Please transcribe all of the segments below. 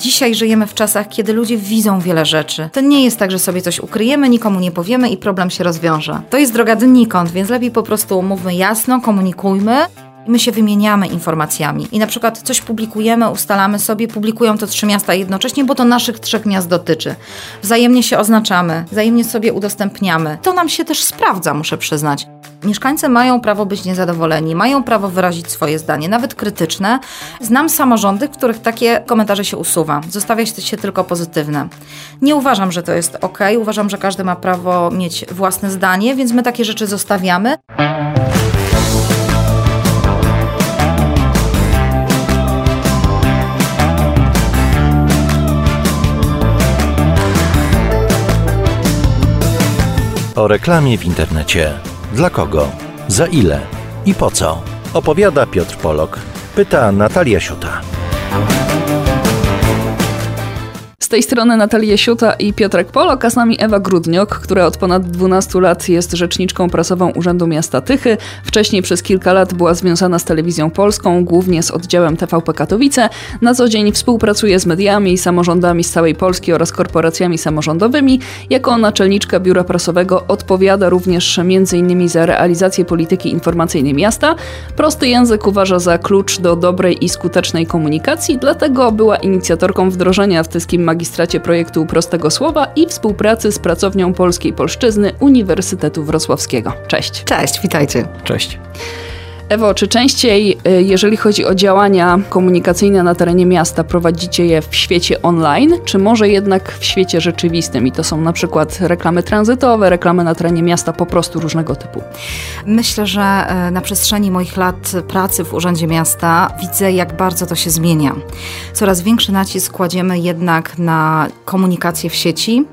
Dzisiaj żyjemy w czasach, kiedy ludzie widzą wiele rzeczy. To nie jest tak, że sobie coś ukryjemy, nikomu nie powiemy i problem się rozwiąże. To jest droga donikąd, więc lepiej po prostu mówmy jasno, komunikujmy my się wymieniamy informacjami i na przykład coś publikujemy, ustalamy sobie, publikują to trzy miasta jednocześnie, bo to naszych trzech miast dotyczy. Wzajemnie się oznaczamy, wzajemnie sobie udostępniamy. To nam się też sprawdza, muszę przyznać. Mieszkańcy mają prawo być niezadowoleni, mają prawo wyrazić swoje zdanie, nawet krytyczne. Znam samorządy, w których takie komentarze się usuwa. Zostawia się tylko pozytywne. Nie uważam, że to jest ok. Uważam, że każdy ma prawo mieć własne zdanie, więc my takie rzeczy zostawiamy. O reklamie w internecie. Dla kogo? Za ile? I po co? Opowiada Piotr Polok. Pyta Natalia Siuta. Z tej strony Natalia Siuta i Piotrek Polok, a z nami Ewa Grudniok, która od ponad 12 lat jest rzeczniczką prasową Urzędu Miasta Tychy. Wcześniej przez kilka lat była związana z telewizją polską, głównie z oddziałem TVP Katowice. Na co dzień współpracuje z mediami i samorządami z całej Polski oraz korporacjami samorządowymi. Jako naczelniczka biura prasowego odpowiada również m.in. za realizację polityki informacyjnej miasta. Prosty język uważa za klucz do dobrej i skutecznej komunikacji, dlatego była inicjatorką wdrożenia w tyskim magistracie projektu Prostego Słowa i współpracy z pracownią Polskiej Polszczyzny Uniwersytetu Wrocławskiego. Cześć. Cześć, witajcie. Cześć. Ewo, czy częściej, y, jeżeli chodzi o działania komunikacyjne na terenie miasta, prowadzicie je w świecie online, czy może jednak w świecie rzeczywistym? I to są na przykład reklamy tranzytowe, reklamy na terenie miasta, po prostu różnego typu. Myślę, że e, na przestrzeni moich lat pracy w Urzędzie Miasta widzę, jak bardzo to się zmienia. Coraz większy nacisk kładziemy jednak na komunikację w sieci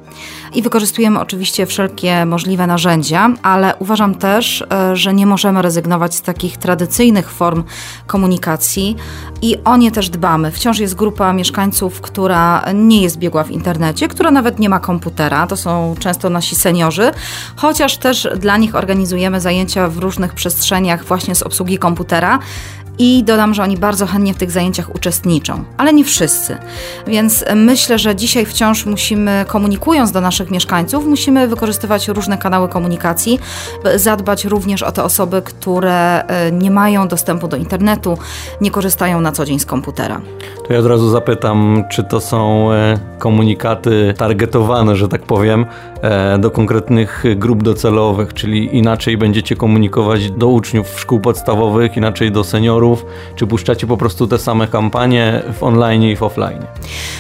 i wykorzystujemy oczywiście wszelkie możliwe narzędzia, ale uważam też, e, że nie możemy rezygnować z takich tradycyjnych form komunikacji i o nie też dbamy. Wciąż jest grupa mieszkańców, która nie jest biegła w internecie, która nawet nie ma komputera. To są często nasi seniorzy, chociaż też dla nich organizujemy zajęcia w różnych przestrzeniach właśnie z obsługi komputera i dodam, że oni bardzo chętnie w tych zajęciach uczestniczą, ale nie wszyscy. Więc myślę, że dzisiaj wciąż musimy, komunikując do naszych mieszkańców, musimy wykorzystywać różne kanały komunikacji, zadbać również o te osoby, które e, nie mają dostępu do internetu, nie korzystają na co dzień z komputera. To ja od razu zapytam, czy to są e, komunikaty targetowane, że tak powiem, do konkretnych grup docelowych, czyli inaczej będziecie komunikować do uczniów szkół podstawowych, inaczej do seniorów, czy puszczacie po prostu te same kampanie w online i w offline?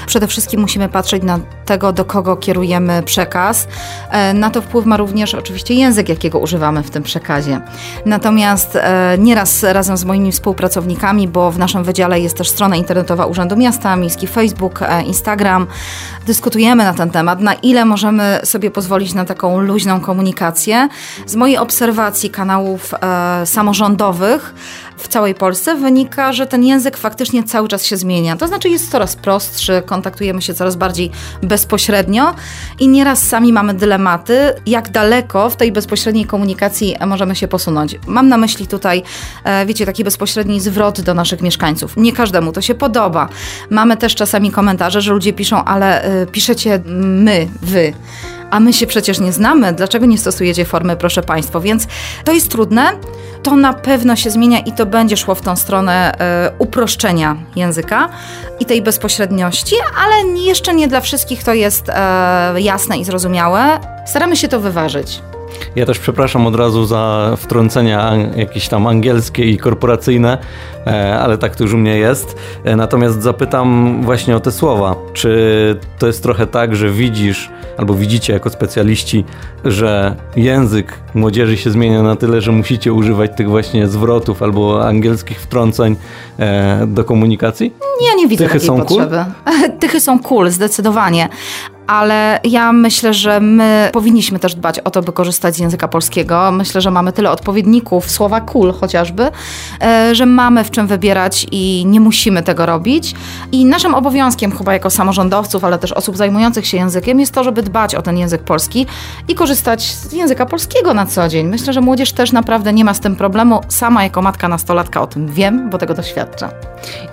Przede wszystkim musimy patrzeć na tego, do kogo kierujemy przekaz. E, na to wpływ ma również oczywiście język, jakiego używamy w tym przekazie. Natomiast e, nieraz razem z moimi współpracownikami, bo w naszym wydziale jest też strona internetowa Urzędu Miasta, miejski Facebook, e, Instagram, dyskutujemy na ten temat, na ile możemy sobie pozwolić na taką luźną komunikację. Z mojej obserwacji kanałów samorządowych, w całej Polsce wynika, że ten język faktycznie cały czas się zmienia. To znaczy jest coraz prostszy, kontaktujemy się coraz bardziej bezpośrednio i nieraz sami mamy dylematy, jak daleko w tej bezpośredniej komunikacji możemy się posunąć. Mam na myśli tutaj, e, wiecie, taki bezpośredni zwrot do naszych mieszkańców. Nie każdemu to się podoba. Mamy też czasami komentarze, że ludzie piszą, ale e, piszecie my, wy a my się przecież nie znamy, dlaczego nie stosujecie formy, proszę Państwa? Więc to jest trudne, to na pewno się zmienia i to będzie szło w tą stronę e, uproszczenia języka i tej bezpośredniości, ale jeszcze nie dla wszystkich to jest e, jasne i zrozumiałe. Staramy się to wyważyć. Ja też przepraszam od razu za wtrącenia jakieś tam angielskie i korporacyjne, e, ale tak to już u mnie jest. E, natomiast zapytam właśnie o te słowa. Czy to jest trochę tak, że widzisz albo widzicie jako specjaliści, że język młodzieży się zmienia na tyle, że musicie używać tych właśnie zwrotów albo angielskich wtrąceń e, do komunikacji? Ja nie widzę Tychy takiej są potrzeby. Cool? Tychy są cool, zdecydowanie ale ja myślę, że my powinniśmy też dbać o to, by korzystać z języka polskiego. Myślę, że mamy tyle odpowiedników, słowa cool chociażby, e, że mamy w czym wybierać i nie musimy tego robić. I naszym obowiązkiem chyba jako samorządowców, ale też osób zajmujących się językiem jest to, żeby dbać o ten język polski i korzystać z języka polskiego na co dzień. Myślę, że młodzież też naprawdę nie ma z tym problemu. Sama jako matka nastolatka o tym wiem, bo tego doświadczam.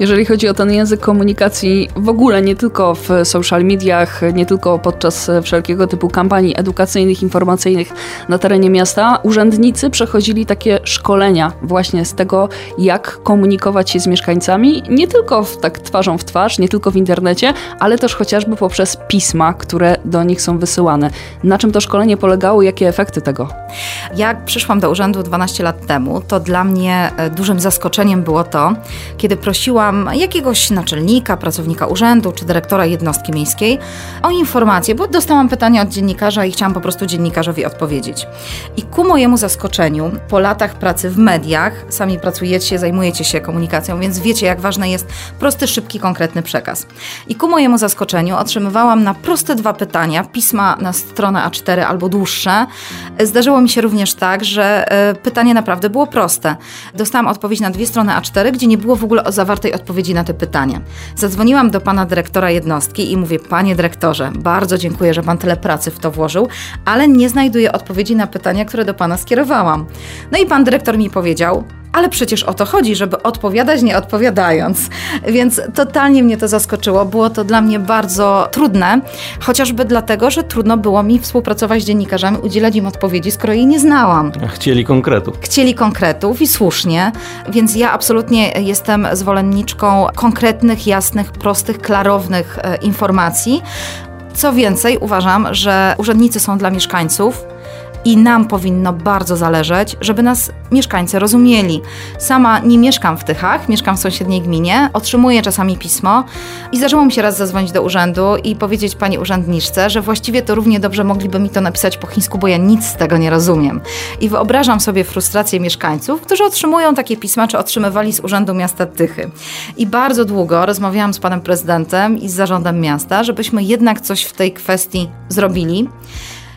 Jeżeli chodzi o ten język komunikacji w ogóle, nie tylko w social mediach, nie tylko podczas wszelkiego typu kampanii edukacyjnych, informacyjnych na terenie miasta, urzędnicy przechodzili takie szkolenia właśnie z tego, jak komunikować się z mieszkańcami, nie tylko w, tak twarzą w twarz, nie tylko w internecie, ale też chociażby poprzez pisma, które do nich są wysyłane. Na czym to szkolenie polegało, jakie efekty tego? Jak przyszłam do urzędu 12 lat temu, to dla mnie e, dużym zaskoczeniem było to, kiedy prosiłam jakiegoś naczelnika, pracownika urzędu czy dyrektora jednostki miejskiej o informację, bo dostałam pytanie od dziennikarza i chciałam po prostu dziennikarzowi odpowiedzieć. I ku mojemu zaskoczeniu, po latach pracy w mediach, sami pracujecie, zajmujecie się komunikacją, więc wiecie, jak ważny jest prosty, szybki, konkretny przekaz. I ku mojemu zaskoczeniu otrzymywałam na proste dwa pytania, pisma na stronę A4 albo dłuższe. Zdarzyło mi się również tak, że e, pytanie naprawdę było proste. Dostałam odpowiedź na dwie strony A4, gdzie nie było w ogóle zawartej odpowiedzi na te pytania. Zadzwoniłam do pana dyrektora jednostki i mówię: Panie dyrektorze, bardzo dziękuję, że pan tyle pracy w to włożył, ale nie znajduję odpowiedzi na pytania, które do pana skierowałam. No i pan dyrektor mi powiedział: ale przecież o to chodzi, żeby odpowiadać nie odpowiadając. Więc totalnie mnie to zaskoczyło. Było to dla mnie bardzo trudne, chociażby dlatego, że trudno było mi współpracować z dziennikarzami, udzielać im odpowiedzi, skoro jej nie znałam. Chcieli konkretów. Chcieli konkretów i słusznie, więc ja absolutnie jestem zwolenniczką konkretnych, jasnych, prostych, klarownych e, informacji. Co więcej, uważam, że urzędnicy są dla mieszkańców, i nam powinno bardzo zależeć, żeby nas mieszkańcy rozumieli. Sama nie mieszkam w Tychach, mieszkam w sąsiedniej gminie, otrzymuję czasami pismo i zdarzyło mi się raz zadzwonić do urzędu i powiedzieć pani urzędniczce, że właściwie to równie dobrze mogliby mi to napisać po chińsku, bo ja nic z tego nie rozumiem. I wyobrażam sobie frustrację mieszkańców, którzy otrzymują takie pisma, czy otrzymywali z Urzędu Miasta Tychy. I bardzo długo rozmawiałam z panem prezydentem i z zarządem miasta, żebyśmy jednak coś w tej kwestii zrobili.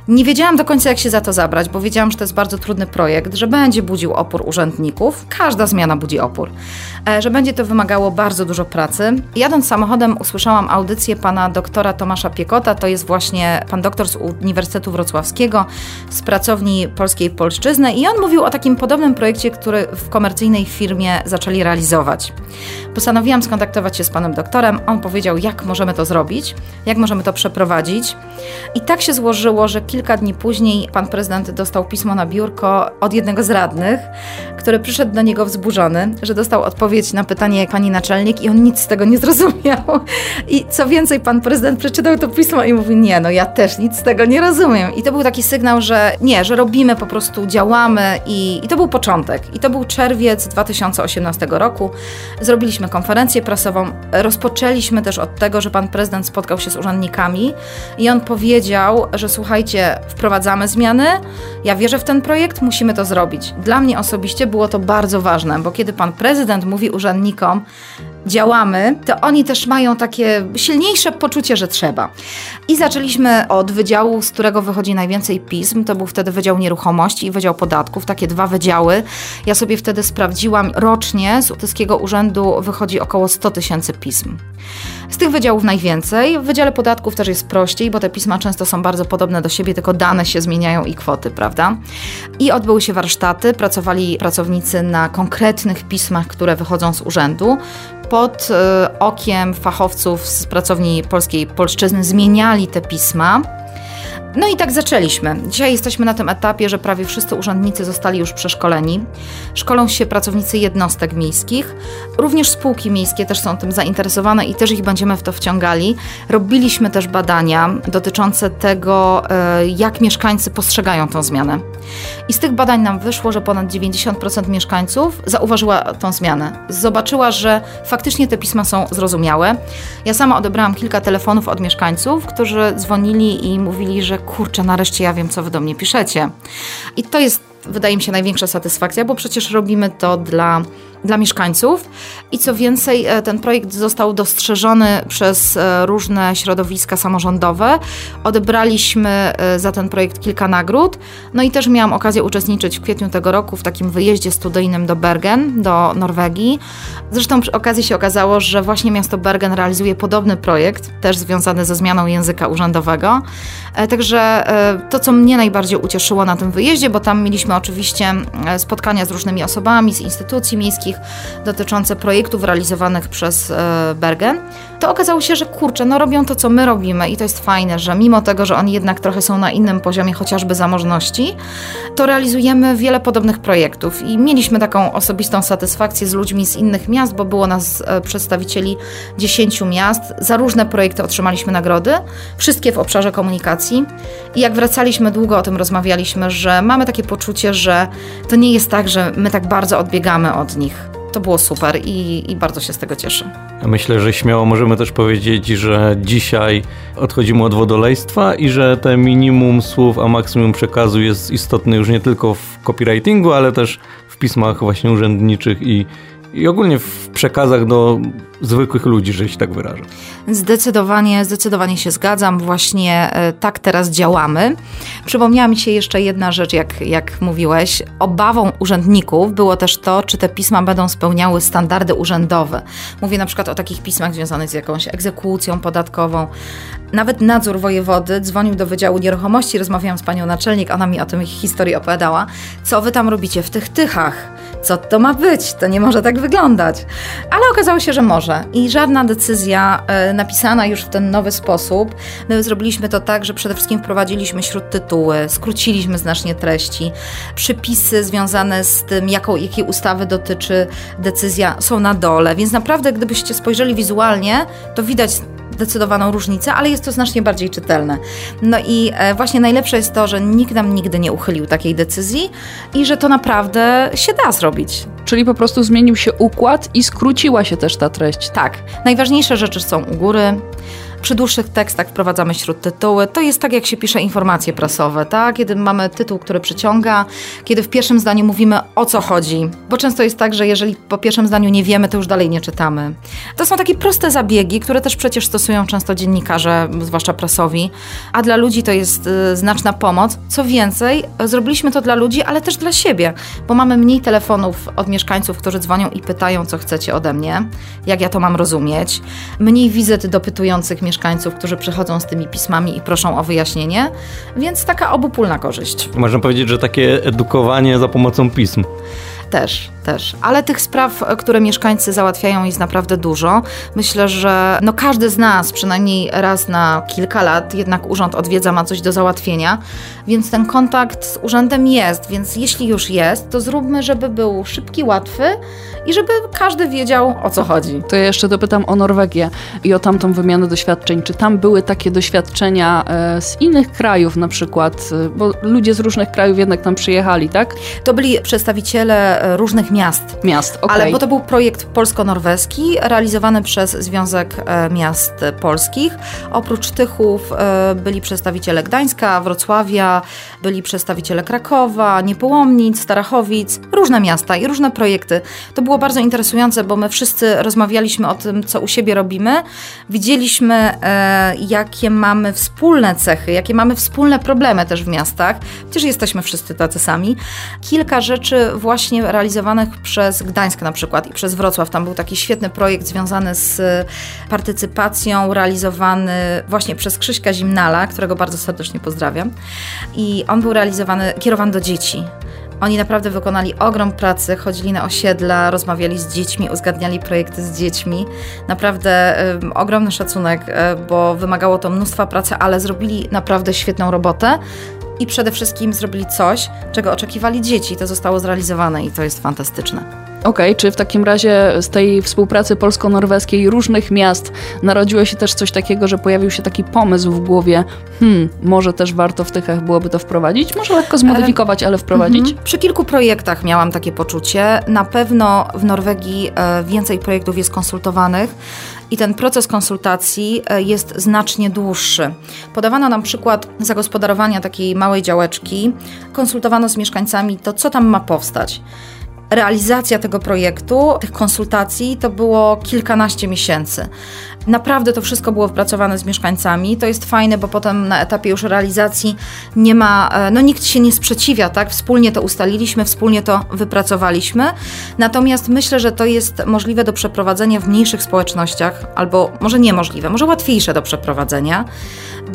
Nie wiedziałam do końca, jak się za to zabrać, bo wiedziałam, że to jest bardzo trudny projekt, że będzie budził opór urzędników. Każda zmiana budzi opór. E, że będzie to wymagało bardzo dużo pracy. Jadąc samochodem usłyszałam audycję pana doktora Tomasza Piekota, to jest właśnie pan doktor z Uniwersytetu Wrocławskiego, z pracowni Polskiej Polszczyzny i on mówił o takim podobnym projekcie, który w komercyjnej firmie zaczęli realizować. Postanowiłam skontaktować się z panem doktorem, on powiedział, jak możemy to zrobić, jak możemy to przeprowadzić. I tak się złożyło, że kilka dni później pan prezydent dostał pismo na biurko od jednego z radnych, który przyszedł do niego wzburzony, że dostał odpowiedź na pytanie pani naczelnik i on nic z tego nie zrozumiał. I co więcej, pan prezydent przeczytał to pismo i mówi: Nie, no ja też nic z tego nie rozumiem. I to był taki sygnał, że nie, że robimy, po prostu działamy i, i to był początek. I to był czerwiec 2018 roku. Zrobiliśmy konferencję prasową. Rozpoczęliśmy też od tego, że pan prezydent spotkał się z urzędnikami i on powiedział, że słuchajcie, wprowadzamy zmiany. Ja wierzę w ten projekt, musimy to zrobić. Dla mnie osobiście było to bardzo ważne, bo kiedy pan prezydent mówi urzędnikom, działamy, to oni też mają takie silniejsze poczucie, że trzeba. I zaczęliśmy od wydziału, z którego wychodzi najwięcej pism. To był wtedy Wydział Nieruchomości i Wydział Podatków, takie dwa wydziały. Ja sobie wtedy sprawdziłam, rocznie z Utyskiego Urzędu wychodzi około 100 tysięcy pism. Z tych wydziałów najwięcej. W Wydziale Podatków też jest prościej, bo te pisma często są bardzo podobne do siebie, tylko dane się zmieniają i kwoty, prawda? I odbyły się warsztaty, pracowali pracownicy na konkretnych pismach, które wychodzą z urzędu pod e, okiem fachowców z pracowni polskiej polszczyzny zmieniali te pisma. No i tak zaczęliśmy. Dzisiaj jesteśmy na tym etapie, że prawie wszyscy urzędnicy zostali już przeszkoleni. Szkolą się pracownicy jednostek miejskich. Również spółki miejskie też są tym zainteresowane i też ich będziemy w to wciągali. Robiliśmy też badania dotyczące tego, e, jak mieszkańcy postrzegają tą zmianę. I z tych badań nam wyszło, że ponad 90% mieszkańców zauważyła tą zmianę. Zobaczyła, że faktycznie te pisma są zrozumiałe. Ja sama odebrałam kilka telefonów od mieszkańców, którzy dzwonili i mówili, że kurczę, nareszcie ja wiem, co wy do mnie piszecie. I to jest, wydaje mi się, największa satysfakcja, bo przecież robimy to dla dla mieszkańców. I co więcej, e, ten projekt został dostrzeżony przez e, różne środowiska samorządowe. Odebraliśmy e, za ten projekt kilka nagród. No i też miałam okazję uczestniczyć w kwietniu tego roku w takim wyjeździe studyjnym do Bergen, do Norwegii. Zresztą przy okazji się okazało, że właśnie miasto Bergen realizuje podobny projekt, też związany ze zmianą języka urzędowego. Także to, co mnie najbardziej ucieszyło na tym wyjeździe, bo tam mieliśmy oczywiście spotkania z różnymi osobami, z instytucji miejskich, dotyczące projektów realizowanych przez e, Bergen, to okazało się, że kurczę, no robią to, co my robimy i to jest fajne, że mimo tego, że oni jednak trochę są na innym poziomie chociażby zamożności, to realizujemy wiele podobnych projektów. I mieliśmy taką osobistą satysfakcję z ludźmi z innych miast, bo było nas e, przedstawicieli 10 miast. Za różne projekty otrzymaliśmy nagrody, wszystkie w obszarze komunikacji. I jak wracaliśmy, długo o tym rozmawialiśmy, że mamy takie poczucie, że to nie jest tak, że my tak bardzo odbiegamy od nich to było super i, i bardzo się z tego cieszę. Myślę, że śmiało możemy też powiedzieć, że dzisiaj odchodzimy od wodolejstwa i że te minimum słów, a maksimum przekazu jest istotne już nie tylko w copywritingu, ale też w pismach właśnie urzędniczych i, i ogólnie w przekazach do zwykłych ludzi, że się tak wyrażę. Zdecydowanie, zdecydowanie się zgadzam. Właśnie e, tak teraz działamy. Przypomniała mi się jeszcze jedna rzecz, jak, jak mówiłeś. Obawą urzędników było też to, czy te pisma będą spełniały standardy urzędowe. Mówię na przykład o takich pismach związanych z jakąś egzekucją podatkową. Nawet nadzór wojewody dzwonił do Wydziału Nieruchomości, rozmawiałam z panią naczelnik, ona mi o tym historii opowiadała. Co wy tam robicie w tych tychach? Co to ma być? To nie może tak wyglądać. Ale okazało się, że może. I żadna decyzja e, napisana już w ten nowy sposób. My zrobiliśmy to tak, że przede wszystkim wprowadziliśmy śródtytuły, skróciliśmy znacznie treści. Przypisy związane z tym, jaką, jakiej ustawy dotyczy decyzja, są na dole. Więc naprawdę, gdybyście spojrzeli wizualnie, to widać zdecydowaną różnicę, ale jest to znacznie bardziej czytelne. No i e, właśnie najlepsze jest to, że nikt nam nigdy nie uchylił takiej decyzji i że to naprawdę się da zrobić. Czyli po prostu zmienił się układ i skróciła się też ta treść. Tak. Najważniejsze rzeczy są u góry. Przy dłuższych tekstach wprowadzamy śródtytuły. To jest tak, jak się pisze informacje prasowe, tak? Kiedy mamy tytuł, który przyciąga, kiedy w pierwszym zdaniu mówimy o co chodzi. Bo często jest tak, że jeżeli po pierwszym zdaniu nie wiemy, to już dalej nie czytamy. To są takie proste zabiegi, które też przecież stosują często dziennikarze, zwłaszcza prasowi, a dla ludzi to jest y, znaczna pomoc. Co więcej, zrobiliśmy to dla ludzi, ale też dla siebie, bo mamy mniej telefonów od mieszkańców, którzy dzwonią i pytają, co chcecie ode mnie, jak ja to mam rozumieć, mniej wizyt dopytujących mieszkańców, mieszkańców, którzy przychodzą z tymi pismami i proszą o wyjaśnienie, więc taka obopólna korzyść. Można powiedzieć, że takie edukowanie za pomocą pism. Też, też. Ale tych spraw, które mieszkańcy załatwiają jest naprawdę dużo. Myślę, że no każdy z nas przynajmniej raz na kilka lat jednak urząd odwiedza, ma coś do załatwienia, więc ten kontakt z urzędem jest, więc jeśli już jest, to zróbmy, żeby był szybki, łatwy i żeby każdy wiedział o co chodzi. To ja jeszcze dopytam o Norwegię i o tamtą wymianę doświadczeń. Czy tam były takie doświadczenia e, z innych krajów na przykład, e, bo ludzie z różnych krajów jednak tam przyjechali, tak? To byli przedstawiciele e, różnych miast. Miast, okay. Ale bo to był projekt polsko-norweski realizowany przez Związek Miast Polskich. Oprócz Tychów byli przedstawiciele Gdańska, Wrocławia, byli przedstawiciele Krakowa, Niepołomnic, Starachowic, różne miasta i różne projekty. To było bardzo interesujące, bo my wszyscy rozmawialiśmy o tym, co u siebie robimy. Widzieliśmy, e, jakie mamy wspólne cechy, jakie mamy wspólne problemy też w miastach. Przecież jesteśmy wszyscy tacy sami. Kilka rzeczy właśnie realizowanych przez Gdańsk na przykład i przez Wrocław. Tam był taki świetny projekt związany z partycypacją, realizowany właśnie przez Krzyśka Zimnala, którego bardzo serdecznie pozdrawiam. I on był realizowany, kierowany do dzieci. Oni naprawdę wykonali ogrom pracy, chodzili na osiedla, rozmawiali z dziećmi, uzgadniali projekty z dziećmi. Naprawdę y, ogromny szacunek, y, bo wymagało to mnóstwa pracy, ale zrobili naprawdę świetną robotę i przede wszystkim zrobili coś, czego oczekiwali dzieci. To zostało zrealizowane i to jest fantastyczne. Okej, okay, czy w takim razie z tej współpracy polsko-norweskiej różnych miast narodziło się też coś takiego, że pojawił się taki pomysł w głowie, hmm, może też warto w Tychach byłoby to wprowadzić? Może lekko zmodyfikować, ale wprowadzić? Mhm. Przy kilku projektach miałam takie poczucie. Na pewno w Norwegii e, więcej projektów jest konsultowanych i ten proces konsultacji e, jest znacznie dłuższy. Podawano nam przykład zagospodarowania takiej małej działeczki, konsultowano z mieszkańcami to, co tam ma powstać. realizacja tego projektu, tych konsultacji, to było kilkanaście miesięcy. Naprawdę to wszystko było wypracowane z mieszkańcami. To jest fajne, bo potem na etapie już realizacji nie ma, e, no nikt się nie sprzeciwia, tak? Wspólnie to ustaliliśmy, wspólnie to wypracowaliśmy. Natomiast myślę, że to jest możliwe do przeprowadzenia w mniejszych społecznościach, albo może niemożliwe, może łatwiejsze do przeprowadzenia,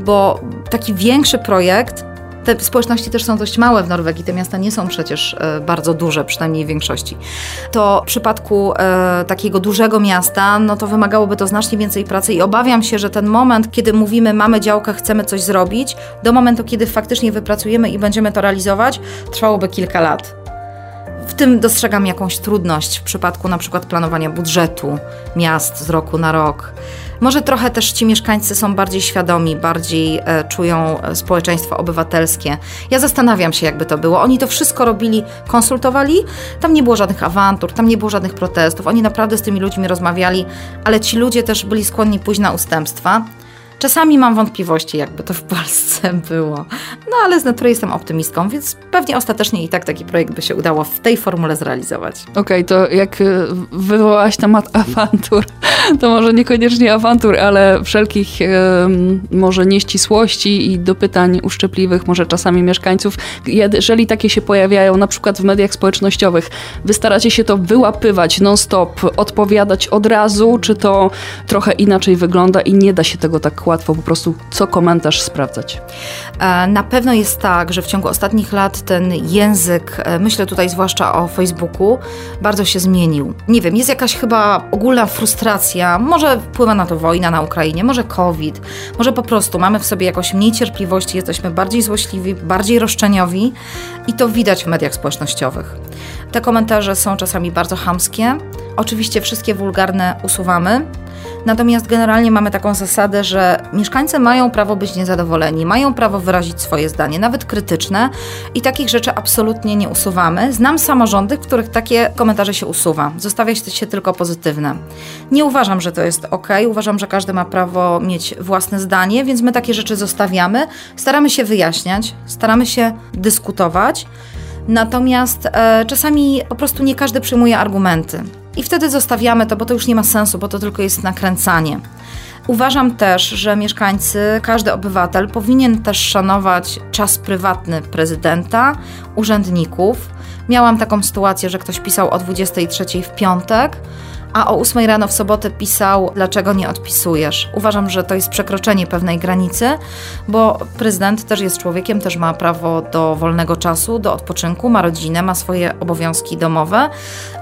bo taki większy projekt te społeczności też są dość małe w Norwegii, te miasta nie są przecież e, bardzo duże, przynajmniej w większości. To w przypadku e, takiego dużego miasta, no to wymagałoby to znacznie więcej pracy i obawiam się, że ten moment, kiedy mówimy, mamy działkę, chcemy coś zrobić, do momentu, kiedy faktycznie wypracujemy i będziemy to realizować, trwałoby kilka lat. W tym dostrzegam jakąś trudność w przypadku na przykład planowania budżetu miast z roku na rok. Może trochę też ci mieszkańcy są bardziej świadomi, bardziej e, czują e, społeczeństwo obywatelskie. Ja zastanawiam się, jakby to było. Oni to wszystko robili, konsultowali. Tam nie było żadnych awantur, tam nie było żadnych protestów. Oni naprawdę z tymi ludźmi rozmawiali, ale ci ludzie też byli skłonni pójść na ustępstwa. Czasami mam wątpliwości, jakby to w Polsce było. No ale z natury jestem optymistką, więc pewnie ostatecznie i tak taki projekt by się udało w tej formule zrealizować. Okej, okay, to jak y, wywołałaś temat awantur, to może niekoniecznie awantur, ale wszelkich może nieścisłości i dopytań uszczypliwych, może czasami mieszkańców. Jeżeli takie się pojawiają, na przykład w mediach społecznościowych, wy staracie się to wyłapywać non-stop, odpowiadać od razu, czy to trochę inaczej wygląda i nie da się tego tak łatwo po prostu co komentarz sprawdzać? E, na pewno jest tak, że w ciągu ostatnich lat ten język, e, myślę tutaj zwłaszcza o Facebooku, bardzo się zmienił. Nie wiem, jest jakaś chyba ogólna frustracja, może wpływa na to wojna na Ukrainie, może COVID, może po prostu mamy w sobie jakoś mniej cierpliwości, jesteśmy bardziej złośliwi, bardziej roszczeniowi i to widać w mediach społecznościowych. Te komentarze są czasami bardzo hamskie. Oczywiście wszystkie wulgarne usuwamy, Natomiast generalnie mamy taką zasadę, że mieszkańcy mają prawo być niezadowoleni, mają prawo wyrazić swoje zdanie, nawet krytyczne i takich rzeczy absolutnie nie usuwamy. Znam samorządy, w których takie komentarze się usuwa. Zostawia się tylko pozytywne. Nie uważam, że to jest ok. Uważam, że każdy ma prawo mieć własne zdanie, więc my takie rzeczy zostawiamy. Staramy się wyjaśniać, staramy się dyskutować. Natomiast e, czasami po prostu nie każdy przyjmuje argumenty. I wtedy zostawiamy to, bo to już nie ma sensu, bo to tylko jest nakręcanie. Uważam też, że mieszkańcy, każdy obywatel powinien też szanować czas prywatny prezydenta, urzędników. Miałam taką sytuację, że ktoś pisał o 23 w piątek, a o 8 rano w sobotę pisał, dlaczego nie odpisujesz. Uważam, że to jest przekroczenie pewnej granicy, bo prezydent też jest człowiekiem, też ma prawo do wolnego czasu, do odpoczynku, ma rodzinę, ma swoje obowiązki domowe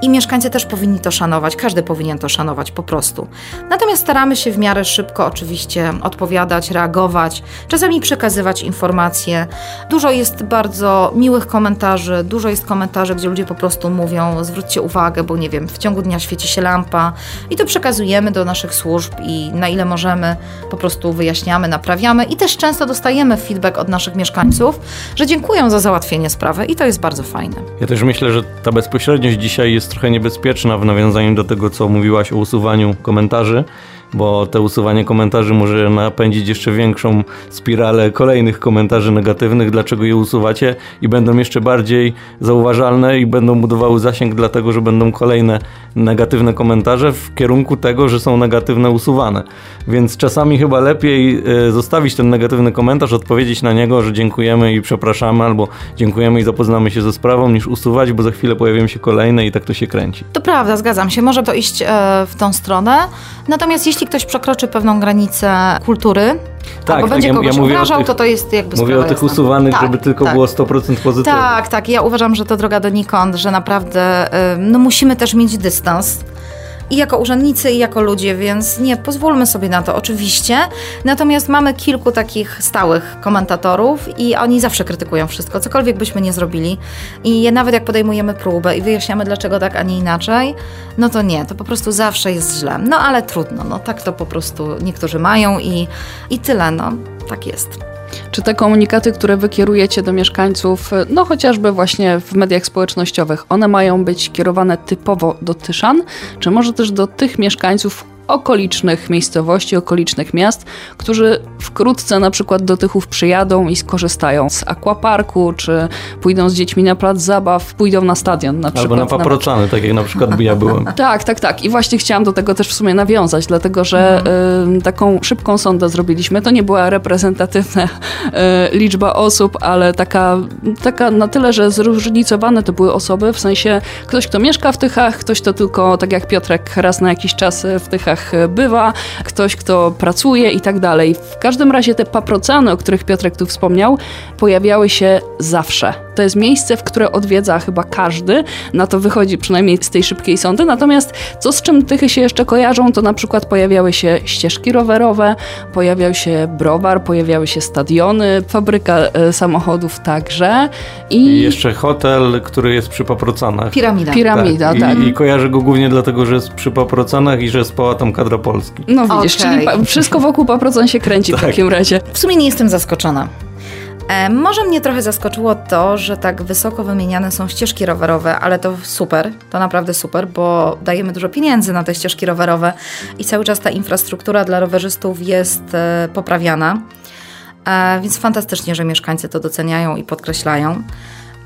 i mieszkańcy też powinni to szanować. Każdy powinien to szanować po prostu. Natomiast staramy się w miarę szybko oczywiście odpowiadać, reagować, czasami przekazywać informacje. Dużo jest bardzo miłych komentarzy, dużo jest komentarzy, gdzie ludzie po prostu mówią, zwróćcie uwagę, bo nie wiem, w ciągu dnia świeci się lampa, lampa i to przekazujemy do naszych służb i na ile możemy po prostu wyjaśniamy, naprawiamy i też często dostajemy feedback od naszych mieszkańców, że dziękują za załatwienie sprawy i to jest bardzo fajne. Ja też myślę, że ta bezpośredniość dzisiaj jest trochę niebezpieczna w nawiązaniu do tego, co mówiłaś o usuwaniu komentarzy bo te usuwanie komentarzy może napędzić jeszcze większą spiralę kolejnych komentarzy negatywnych, dlaczego je usuwacie i będą jeszcze bardziej zauważalne i będą budowały zasięg dlatego, że będą kolejne negatywne komentarze w kierunku tego, że są negatywne usuwane. Więc czasami chyba lepiej e, zostawić ten negatywny komentarz, odpowiedzieć na niego, że dziękujemy i przepraszamy, albo dziękujemy i zapoznamy się ze sprawą, niż usuwać, bo za chwilę pojawią się kolejne i tak to się kręci. To prawda, zgadzam się. Może to iść e, w tą stronę. Natomiast jeśli ktoś przekroczy pewną granicę kultury, tak, albo tak, będzie kogoś ja obrażał, tych, to to jest jakby Mówię o tych jasna. usuwanych, tak, żeby tylko tak. było 100% pozytywne. Tak, tak. Ja uważam, że to droga donikąd, że naprawdę no, musimy też mieć dystans i jako urzędnicy, i jako ludzie, więc nie, pozwólmy sobie na to, oczywiście. Natomiast mamy kilku takich stałych komentatorów i oni zawsze krytykują wszystko, cokolwiek byśmy nie zrobili. I nawet jak podejmujemy próbę i wyjaśniamy, dlaczego tak, a nie inaczej, no to nie, to po prostu zawsze jest źle. No ale trudno, no tak to po prostu niektórzy mają i, i tyle, no tak jest. Czy te komunikaty, które wykierujecie do mieszkańców, no chociażby właśnie w mediach społecznościowych, one mają być kierowane typowo do Tyszan, czy może też do tych mieszkańców, okolicznych miejscowości, okolicznych miast, którzy wkrótce na przykład do Tychów przyjadą i skorzystają z aquaparku, czy pójdą z dziećmi na plac zabaw, pójdą na stadion na przykład. Albo na paprocany, na... tak jak na przykład ja byłem. tak, tak, tak. I właśnie chciałam do tego też w sumie nawiązać, dlatego że y, taką szybką sondę zrobiliśmy. To nie była reprezentatywna y, liczba osób, ale taka, taka na tyle, że zróżnicowane to były osoby, w sensie ktoś, kto mieszka w Tychach, ktoś, kto tylko, tak jak Piotrek, raz na jakiś czas w Tychach bywa, ktoś, kto pracuje i tak dalej. W każdym razie te paprocany, o których Piotrek tu wspomniał, pojawiały się zawsze. To jest miejsce, w które odwiedza chyba każdy, na to wychodzi przynajmniej z tej szybkiej sądy. Natomiast co z czym Tychy się jeszcze kojarzą, to na przykład pojawiały się ścieżki rowerowe, pojawiał się browar, pojawiały się stadiony, fabryka e, samochodów także. I... I jeszcze hotel, który jest przy Paprocanach. Piramida. Piramida, tak. tak. I, I kojarzę go głównie dlatego, że jest przy Paprocanach i że spała tam kadra Polski. No widzisz, okay. czyli wszystko wokół Paprocan się kręci tak. w takim razie. W sumie nie jestem zaskoczona. E, może mnie trochę zaskoczyło to, że tak wysoko wymieniane są ścieżki rowerowe, ale to super, to naprawdę super, bo dajemy dużo pieniędzy na te ścieżki rowerowe i cały czas ta infrastruktura dla rowerzystów jest e, poprawiana. E, więc fantastycznie, że mieszkańcy to doceniają i podkreślają.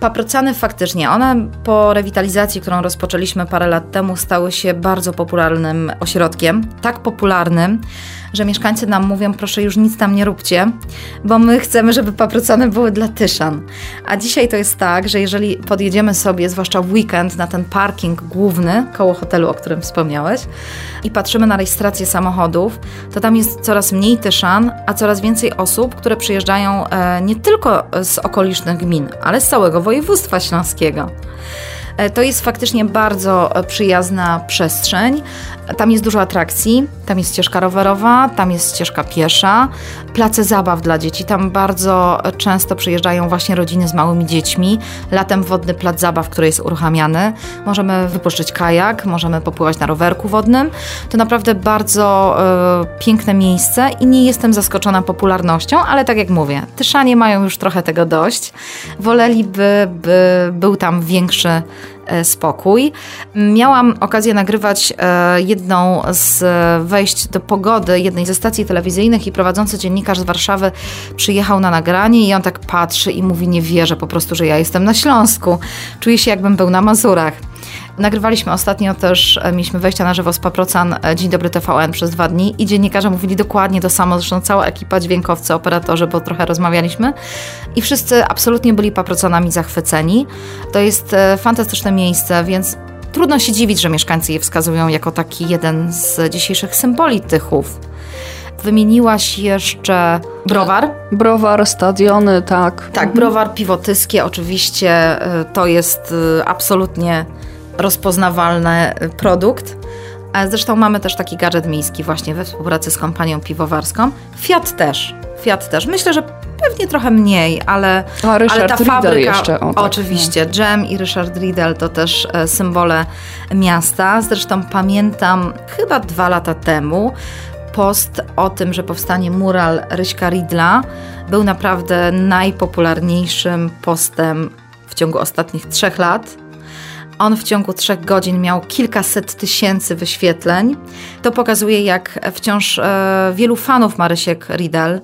Paprocany faktycznie, one po rewitalizacji, którą rozpoczęliśmy parę lat temu, stały się bardzo popularnym ośrodkiem. Tak popularnym, że mieszkańcy nam mówią, proszę już nic tam nie róbcie, bo my chcemy, żeby paprocany były dla Tyszan. A dzisiaj to jest tak, że jeżeli podjedziemy sobie, zwłaszcza w weekend, na ten parking główny koło hotelu, o którym wspomniałeś, i patrzymy na rejestrację samochodów, to tam jest coraz mniej Tyszan, a coraz więcej osób, które przyjeżdżają e, nie tylko z okolicznych gmin, ale z całego województwa śląskiego. E, to jest faktycznie bardzo e, przyjazna przestrzeń. Tam jest dużo atrakcji, tam jest ścieżka rowerowa, tam jest ścieżka piesza, place zabaw dla dzieci. Tam bardzo często przyjeżdżają właśnie rodziny z małymi dziećmi. Latem wodny plac zabaw, który jest uruchamiany. Możemy wypuszczyć kajak, możemy popływać na rowerku wodnym. To naprawdę bardzo y, piękne miejsce i nie jestem zaskoczona popularnością, ale tak jak mówię, Tyszanie mają już trochę tego dość. Woleliby, by był tam większy spokój. Miałam okazję nagrywać e, jedną z wejść do pogody jednej ze stacji telewizyjnych i prowadzący dziennikarz z Warszawy przyjechał na nagranie i on tak patrzy i mówi, nie wierzę po prostu, że ja jestem na Śląsku. Czuję się jakbym był na Mazurach. Nagrywaliśmy ostatnio też, e, mieliśmy wejścia na żywo z Paprocan e, Dzień Dobry TVN przez dwa dni i dziennikarze mówili dokładnie to samo, zresztą cała ekipa, dźwiękowcy, operatorzy, bo trochę rozmawialiśmy i wszyscy absolutnie byli Paprocanami zachwyceni. To jest e, fantastyczne miejsce, więc trudno się dziwić, że mieszkańcy je wskazują jako taki jeden z dzisiejszych symboli Tychów. Wymieniłaś jeszcze browar. Browar, stadiony, tak. Tak, browar, piwo tyskie oczywiście to jest absolutnie rozpoznawalny produkt. Zresztą mamy też taki gadżet miejski właśnie we współpracy z kompanią piwowarską. Fiat też. Fiat też. Myślę, że pewnie trochę mniej, ale, A ale ta fabryka. Jeszcze, o, tak, oczywiście. Nie. I Richard Riddle to też e, symbole miasta. Zresztą pamiętam chyba dwa lata temu post o tym, że powstanie mural Ryśka Ridla był naprawdę najpopularniejszym postem w ciągu ostatnich trzech lat on w ciągu trzech godzin miał kilkaset tysięcy wyświetleń. To pokazuje, jak wciąż e, wielu fanów Marysiek Riedel,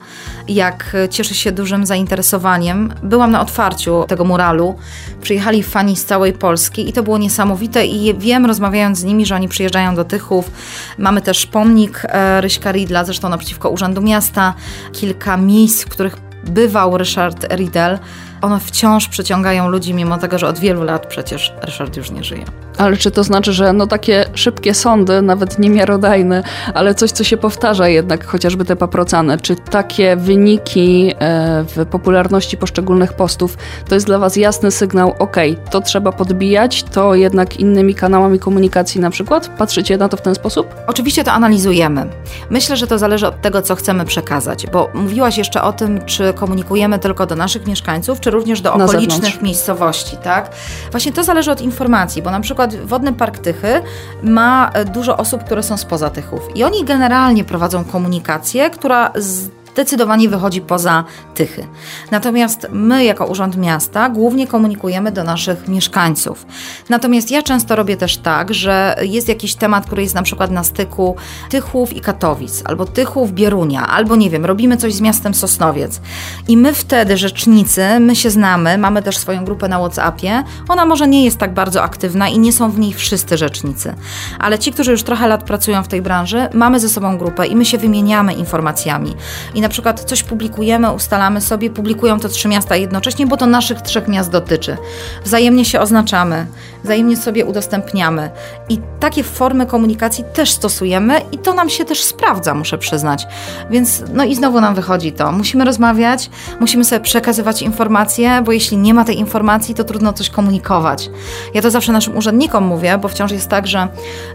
jak cieszy się dużym zainteresowaniem. Byłam na otwarciu tego muralu. Przyjechali fani z całej Polski i to było niesamowite i wiem, rozmawiając z nimi, że oni przyjeżdżają do Tychów. Mamy też pomnik e, Ryśka Riedla, zresztą naprzeciwko Urzędu Miasta. Kilka miejsc, w których bywał Ryszard Riedel one wciąż przyciągają ludzi, mimo tego, że od wielu lat przecież Ryszard już nie żyje. Ale czy to znaczy, że no takie szybkie sądy, nawet niemiarodajne, ale coś, co się powtarza jednak, chociażby te paprocane, czy takie wyniki e, w popularności poszczególnych postów, to jest dla Was jasny sygnał, ok, to trzeba podbijać, to jednak innymi kanałami komunikacji na przykład? Patrzycie na to w ten sposób? Oczywiście to analizujemy. Myślę, że to zależy od tego, co chcemy przekazać, bo mówiłaś jeszcze o tym, czy komunikujemy tylko do naszych mieszkańców, czy również do okolicznych miejscowości, tak? Właśnie to zależy od informacji, bo na przykład Wodny Park Tychy ma e, dużo osób, które są spoza Tychów. I oni generalnie prowadzą komunikację, która z zdecydowanie wychodzi poza Tychy. Natomiast my, jako Urząd Miasta, głównie komunikujemy do naszych mieszkańców. Natomiast ja często robię też tak, że jest jakiś temat, który jest na przykład na styku Tychów i Katowic, albo Tychów, Bierunia, albo nie wiem, robimy coś z miastem Sosnowiec. I my wtedy, rzecznicy, my się znamy, mamy też swoją grupę na WhatsAppie. Ona może nie jest tak bardzo aktywna i nie są w niej wszyscy rzecznicy, ale ci, którzy już trochę lat pracują w tej branży, mamy ze sobą grupę i my się wymieniamy informacjami. I na przykład coś publikujemy, ustalamy sobie, publikują to trzy miasta jednocześnie, bo to naszych trzech miast dotyczy. Wzajemnie się oznaczamy, wzajemnie sobie udostępniamy. I takie formy komunikacji też stosujemy i to nam się też sprawdza, muszę przyznać. Więc no i znowu nam wychodzi to. Musimy rozmawiać, musimy sobie przekazywać informacje, bo jeśli nie ma tej informacji, to trudno coś komunikować. Ja to zawsze naszym urzędnikom mówię, bo wciąż jest tak, że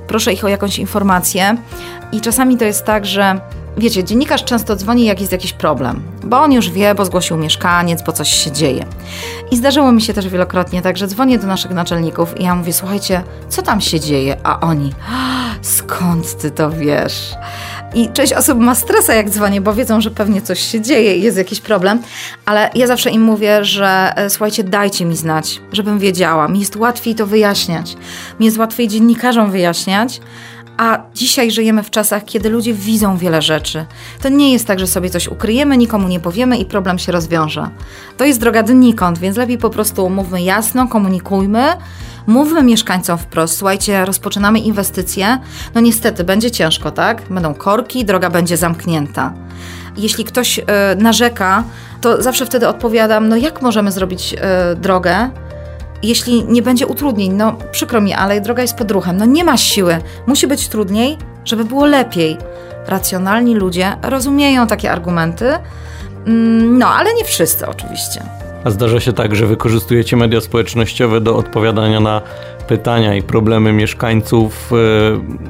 proszę ich o jakąś informację i czasami to jest tak, że Wiecie, dziennikarz często dzwoni, jak jest jakiś problem, bo on już wie, bo zgłosił mieszkaniec, bo coś się dzieje. I zdarzyło mi się też wielokrotnie tak, że dzwonię do naszych naczelników i ja mówię, słuchajcie, co tam się dzieje? A oni, skąd ty to wiesz? I część osób ma stresa, jak dzwonię, bo wiedzą, że pewnie coś się dzieje i jest jakiś problem, ale ja zawsze im mówię, że e, słuchajcie, dajcie mi znać, żebym wiedziała. Mi jest łatwiej to wyjaśniać. Mi jest łatwiej dziennikarzom wyjaśniać, a dzisiaj żyjemy w czasach, kiedy ludzie widzą wiele rzeczy. To nie jest tak, że sobie coś ukryjemy, nikomu nie powiemy i problem się rozwiąże. To jest droga donikąd, więc lepiej po prostu mówmy jasno, komunikujmy, mówmy mieszkańcom wprost. Słuchajcie, rozpoczynamy inwestycje. No niestety, będzie ciężko, tak? Będą korki, droga będzie zamknięta. Jeśli ktoś y, narzeka, to zawsze wtedy odpowiadam, no jak możemy zrobić y, drogę, jeśli nie będzie utrudnień, no przykro mi, ale droga jest pod ruchem, no nie ma siły, musi być trudniej, żeby było lepiej. Racjonalni ludzie rozumieją takie argumenty, mm, no ale nie wszyscy oczywiście. A zdarza się tak, że wykorzystujecie media społecznościowe do odpowiadania na pytania i problemy mieszkańców.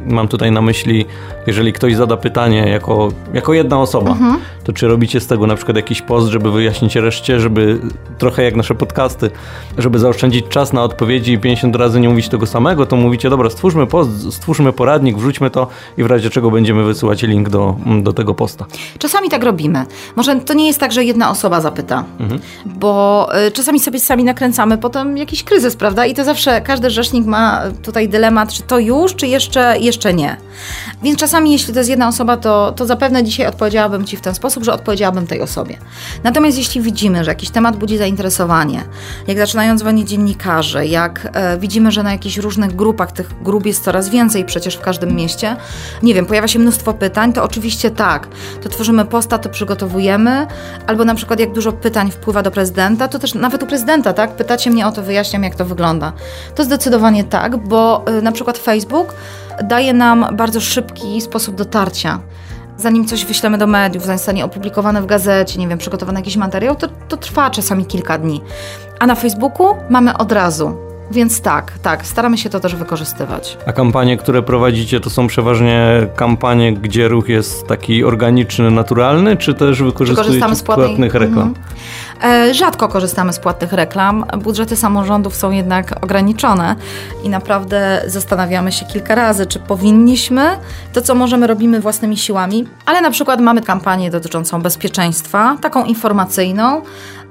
Y, mam tutaj na myśli, jeżeli ktoś zada pytanie jako, jako jedna osoba, mhm. to czy robicie z tego na przykład jakiś post, żeby wyjaśnić reszcie, żeby trochę jak nasze podcasty, żeby zaoszczędzić czas na odpowiedzi i 50 razy nie mówić tego samego, to mówicie, dobra, stwórzmy post, stwórzmy poradnik, wrzućmy to i w razie czego będziemy wysyłać link do, do tego posta. Czasami tak robimy. Może to nie jest tak, że jedna osoba zapyta, mhm. bo y, czasami sobie sami nakręcamy potem jakiś kryzys, prawda? I to zawsze każdy rzecz rzecznik ma tutaj dylemat, czy to już, czy jeszcze, jeszcze nie. Więc czasami, jeśli to jest jedna osoba, to, to zapewne dzisiaj odpowiedziałabym Ci w ten sposób, że odpowiedziałabym tej osobie. Natomiast jeśli widzimy, że jakiś temat budzi zainteresowanie, jak zaczynają dzwonić dziennikarze, jak e, widzimy, że na jakichś różnych grupach, tych grup jest coraz więcej przecież w każdym mieście, nie wiem, pojawia się mnóstwo pytań, to oczywiście tak, to tworzymy posta, to przygotowujemy, albo na przykład jak dużo pytań wpływa do prezydenta, to też nawet u prezydenta, tak, pytacie mnie o to, wyjaśniam, jak to wygląda. To zdecydowanie Zdecydowanie tak, bo y, na przykład Facebook daje nam bardzo szybki sposób dotarcia. Zanim coś wyślemy do mediów, zanim zostanie opublikowane w gazecie, nie wiem, przygotowany jakiś materiał, to, to trwa czasami kilka dni. A na Facebooku mamy od razu. Więc tak, tak, staramy się to też wykorzystywać. A kampanie, które prowadzicie, to są przeważnie kampanie, gdzie ruch jest taki organiczny, naturalny, czy też wykorzystujecie z płatnych reklam? Mhm. E, rzadko korzystamy z płatnych reklam. Budżety samorządów są jednak ograniczone i naprawdę zastanawiamy się kilka razy, czy powinniśmy. To, co możemy, robimy własnymi siłami, ale na przykład mamy kampanię dotyczącą bezpieczeństwa, taką informacyjną,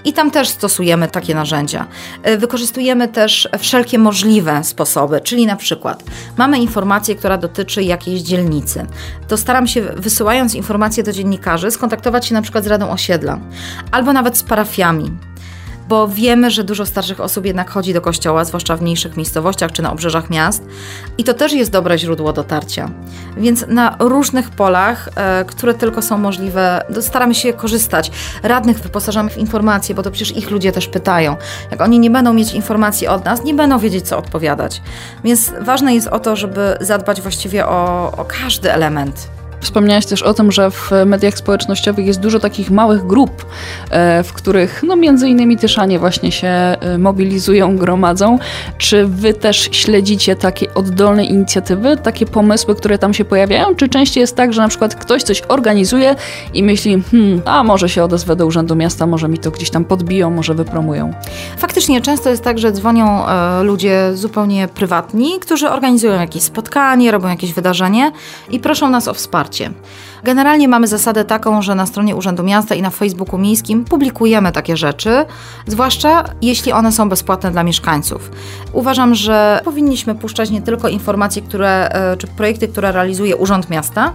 i tam też stosujemy takie narzędzia. E, wykorzystujemy też wszelkie możliwe sposoby, czyli na przykład mamy informację, która dotyczy jakiejś dzielnicy. To staram się, wysyłając informacje do dziennikarzy, skontaktować się na przykład z Radą Osiedla albo nawet z parafiami bo wiemy, że dużo starszych osób jednak chodzi do kościoła, zwłaszcza w mniejszych miejscowościach czy na obrzeżach miast, i to też jest dobre źródło dotarcia. Więc na różnych polach, e, które tylko są możliwe, staramy się korzystać. Radnych wyposażamy w informacje, bo to przecież ich ludzie też pytają. Jak oni nie będą mieć informacji od nas, nie będą wiedzieć, co odpowiadać. Więc ważne jest o to, żeby zadbać właściwie o, o każdy element Wspomniałaś też o tym, że w mediach społecznościowych jest dużo takich małych grup, e, w których no między innymi Tyszanie właśnie się e, mobilizują, gromadzą. Czy wy też śledzicie takie oddolne inicjatywy, takie pomysły, które tam się pojawiają? Czy częściej jest tak, że na przykład ktoś coś organizuje i myśli, hmm, a może się odezwę do Urzędu Miasta, może mi to gdzieś tam podbiją, może wypromują? Faktycznie często jest tak, że dzwonią e, ludzie zupełnie prywatni, którzy organizują jakieś spotkanie, robią jakieś wydarzenie i proszą nas o wsparcie Generalnie mamy zasadę taką, że na stronie Urzędu Miasta i na Facebooku Miejskim publikujemy takie rzeczy, zwłaszcza jeśli one są bezpłatne dla mieszkańców. Uważam, że powinniśmy puszczać nie tylko informacje, które, e, czy projekty, które realizuje Urząd Miasta,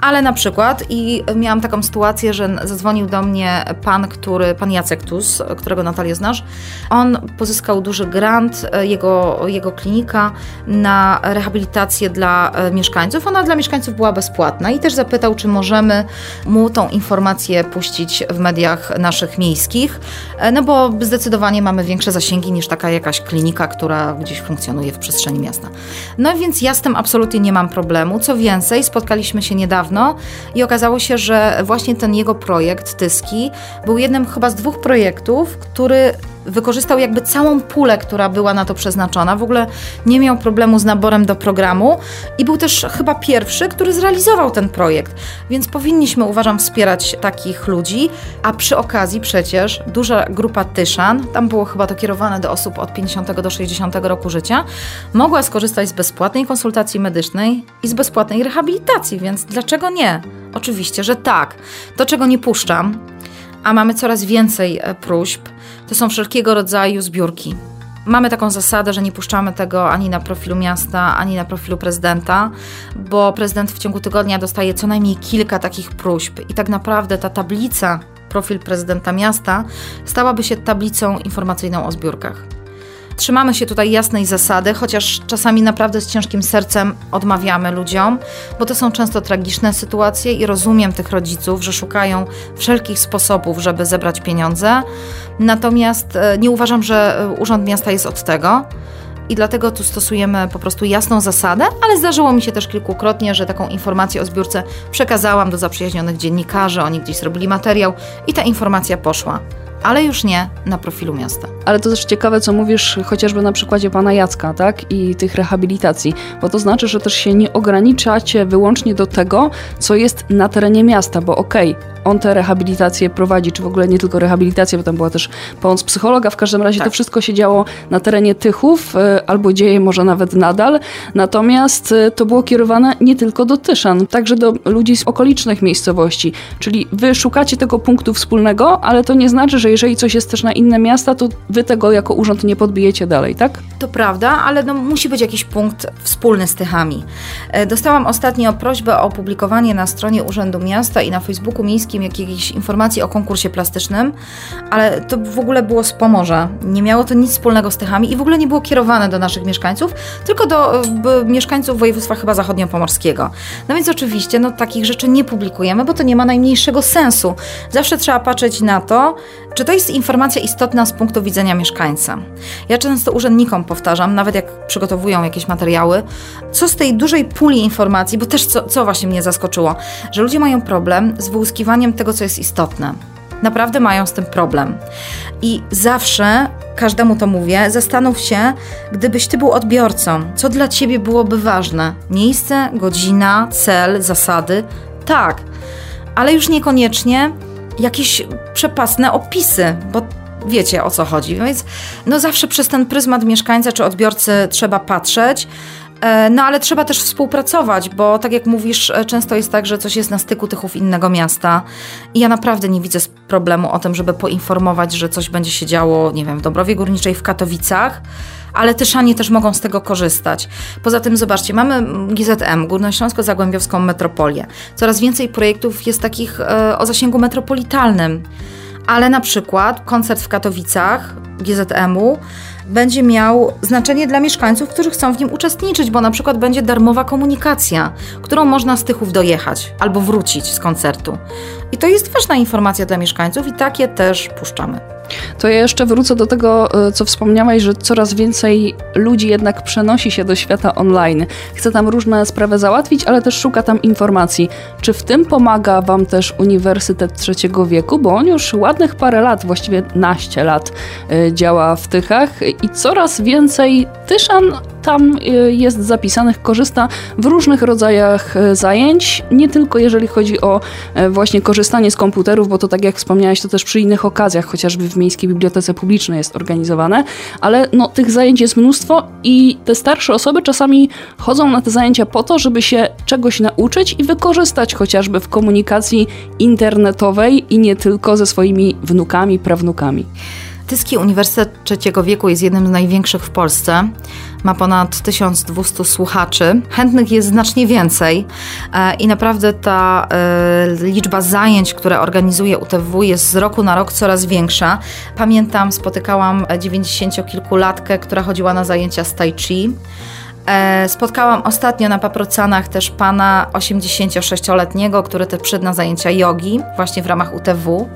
ale na przykład i miałam taką sytuację, że zadzwonił do mnie pan, który, pan Jacek Tus, którego Natalię znasz. On pozyskał duży grant, e, jego, jego klinika na rehabilitację dla e, mieszkańców. Ona dla mieszkańców była bezpłatna i też zapytał, czy możemy mu tą informację puścić w mediach naszych miejskich, e, no bo zdecydowanie mamy większe zasięgi niż taka jakaś klinika, która gdzieś funkcjonuje w przestrzeni miasta. No więc ja z tym absolutnie nie mam problemu. Co więcej, spotkaliśmy się niedawno niedawno i okazało się, że właśnie ten jego projekt, Tyski, był jednym chyba z dwóch projektów, który wykorzystał jakby całą pulę, która była na to przeznaczona. W ogóle nie miał problemu z naborem do programu i był też chyba pierwszy, który zrealizował ten projekt. Więc powinniśmy, uważam, wspierać takich ludzi, a przy okazji przecież duża grupa Tyszan, tam było chyba to kierowane do osób od 50 do 60 roku życia, mogła skorzystać z bezpłatnej konsultacji medycznej i z bezpłatnej rehabilitacji, więc dlaczego nie? Oczywiście, że tak. To, czego nie puszczam, a mamy coraz więcej e, próśb, to są wszelkiego rodzaju zbiórki. Mamy taką zasadę, że nie puszczamy tego ani na profilu miasta, ani na profilu prezydenta, bo prezydent w ciągu tygodnia dostaje co najmniej kilka takich próśb i tak naprawdę ta tablica, profil prezydenta miasta, stałaby się tablicą informacyjną o zbiórkach. Trzymamy się tutaj jasnej zasady, chociaż czasami naprawdę z ciężkim sercem odmawiamy ludziom, bo to są często tragiczne sytuacje i rozumiem tych rodziców, że szukają wszelkich sposobów, żeby zebrać pieniądze. Natomiast e, nie uważam, że e, Urząd Miasta jest od tego i dlatego tu stosujemy po prostu jasną zasadę, ale zdarzyło mi się też kilkukrotnie, że taką informację o zbiórce przekazałam do zaprzyjaźnionych dziennikarzy, oni gdzieś zrobili materiał i ta informacja poszła ale już nie na profilu miasta. Ale to też ciekawe, co mówisz chociażby na przykładzie pana Jacka, tak? I tych rehabilitacji, bo to znaczy, że też się nie ograniczacie wyłącznie do tego, co jest na terenie miasta, bo okej, okay, on te rehabilitacje prowadzi, czy w ogóle nie tylko rehabilitację, bo tam była też pomoc psychologa. W każdym razie tak. to wszystko się działo na terenie Tychów, e, albo dzieje może nawet nadal. Natomiast e, to było kierowane nie tylko do Tyszan, także do ludzi z okolicznych miejscowości. Czyli wy szukacie tego punktu wspólnego, ale to nie znaczy, że jeżeli coś jest też na inne miasta, to wy tego jako urząd nie podbijecie dalej, tak? To prawda, ale no, musi być jakiś punkt wspólny z Tychami. E, dostałam ostatnio prośbę o opublikowanie na stronie Urzędu Miasta i na Facebooku Miejskim jakiejś informacji o konkursie plastycznym, ale to w ogóle było z Pomorza. Nie miało to nic wspólnego z Tychami i w ogóle nie było kierowane do naszych mieszkańców, tylko do mieszkańców województwa chyba zachodniopomorskiego. No więc oczywiście no, takich rzeczy nie publikujemy, bo to nie ma najmniejszego sensu. Zawsze trzeba patrzeć na to, czy to jest informacja istotna z punktu widzenia mieszkańca. Ja często urzędnikom powtarzam, nawet jak przygotowują jakieś materiały, co z tej dużej puli informacji, bo też co, co właśnie mnie zaskoczyło, że ludzie mają problem z wyłuskiwaniem tego, co jest istotne. Naprawdę mają z tym problem. I zawsze każdemu to mówię, zastanów się, gdybyś ty był odbiorcą, co dla ciebie byłoby ważne? Miejsce, godzina, cel, zasady? Tak, ale już niekoniecznie jakieś przepasne opisy, bo wiecie o co chodzi. Więc no zawsze przez ten pryzmat mieszkańca czy odbiorcy trzeba patrzeć. E, no ale trzeba też współpracować, bo tak jak mówisz, e, często jest tak, że coś jest na styku tychów innego miasta i ja naprawdę nie widzę problemu o tym, żeby poinformować, że coś będzie się działo, nie wiem, w Dobrowie Górniczej, w Katowicach, ale Tyszanie też mogą z tego korzystać. Poza tym zobaczcie, mamy GZM, Górnośląsko-Zagłębiowską Metropolię. Coraz więcej projektów jest takich e, o zasięgu metropolitalnym, ale na przykład koncert w Katowicach GZM-u będzie miał znaczenie dla mieszkańców, którzy chcą w nim uczestniczyć, bo na przykład będzie darmowa komunikacja, którą można z Tychów dojechać albo wrócić z koncertu. I to jest ważna informacja dla mieszkańców i takie też puszczamy. To ja jeszcze wrócę do tego, e, co wspomniałaś, że coraz więcej ludzi jednak przenosi się do świata online. Chce tam różne sprawy załatwić, ale też szuka tam informacji. Czy w tym pomaga Wam też Uniwersytet Trzeciego Wieku? Bo on już ładnych parę lat, właściwie naście lat, e, działa w Tychach i coraz więcej Tyszan tam y, jest zapisanych, korzysta w różnych rodzajach y, zajęć, nie tylko jeżeli chodzi o e, właśnie korzystanie z komputerów, bo to tak jak wspomniałeś, to też przy innych okazjach, chociażby w Miejskiej Bibliotece Publicznej jest organizowane, ale no, tych zajęć jest mnóstwo i te starsze osoby czasami chodzą na te zajęcia po to, żeby się czegoś nauczyć i wykorzystać chociażby w komunikacji internetowej i nie tylko ze swoimi wnukami, prawnukami. Tyski Uniwersytet Trzeciego Wieku jest jednym z największych w Polsce. Ma ponad 1200 słuchaczy. Chętnych jest znacznie więcej e, i naprawdę ta e, liczba zajęć, które organizuje UTW jest z roku na rok coraz większa. Pamiętam, spotykałam 90-kilkulatkę, która chodziła na zajęcia z Tai Chi. E, spotkałam ostatnio na Paprocanach też pana 86-letniego, który też przyszedł na zajęcia jogi właśnie w ramach UTW.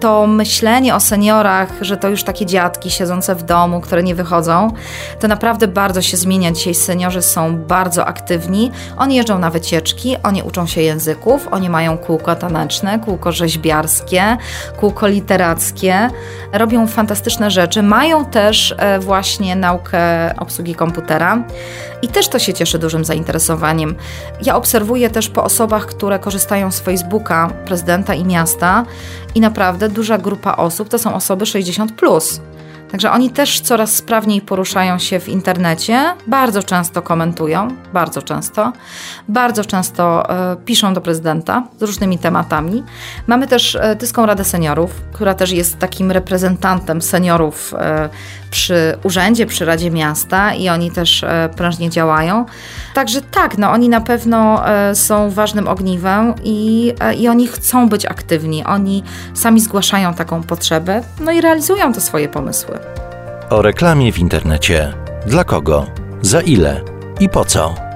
To myślenie o seniorach, że to już takie dziadki siedzące w domu, które nie wychodzą, to naprawdę bardzo się zmienia. Dzisiaj seniorzy są bardzo aktywni. Oni jeżdżą na wycieczki, oni uczą się języków, oni mają kółko taneczne, kółko rzeźbiarskie, kółko literackie. Robią fantastyczne rzeczy. Mają też e, właśnie naukę obsługi komputera. I też to się cieszy dużym zainteresowaniem. Ja obserwuję też po osobach, które korzystają z Facebooka prezydenta i miasta i naprawdę duża grupa osób to są osoby 60. Plus. Także oni też coraz sprawniej poruszają się w internecie, bardzo często komentują, bardzo często, bardzo często e, piszą do prezydenta z różnymi tematami. Mamy też e, Tyską Radę Seniorów, która też jest takim reprezentantem seniorów e, przy urzędzie, przy Radzie Miasta i oni też e, prężnie działają. Także tak, no oni na pewno e, są ważnym ogniwem i, e, i oni chcą być aktywni. Oni sami zgłaszają taką potrzebę, no i realizują te swoje pomysły. O reklamie w internecie. Dla kogo? Za ile? I po co?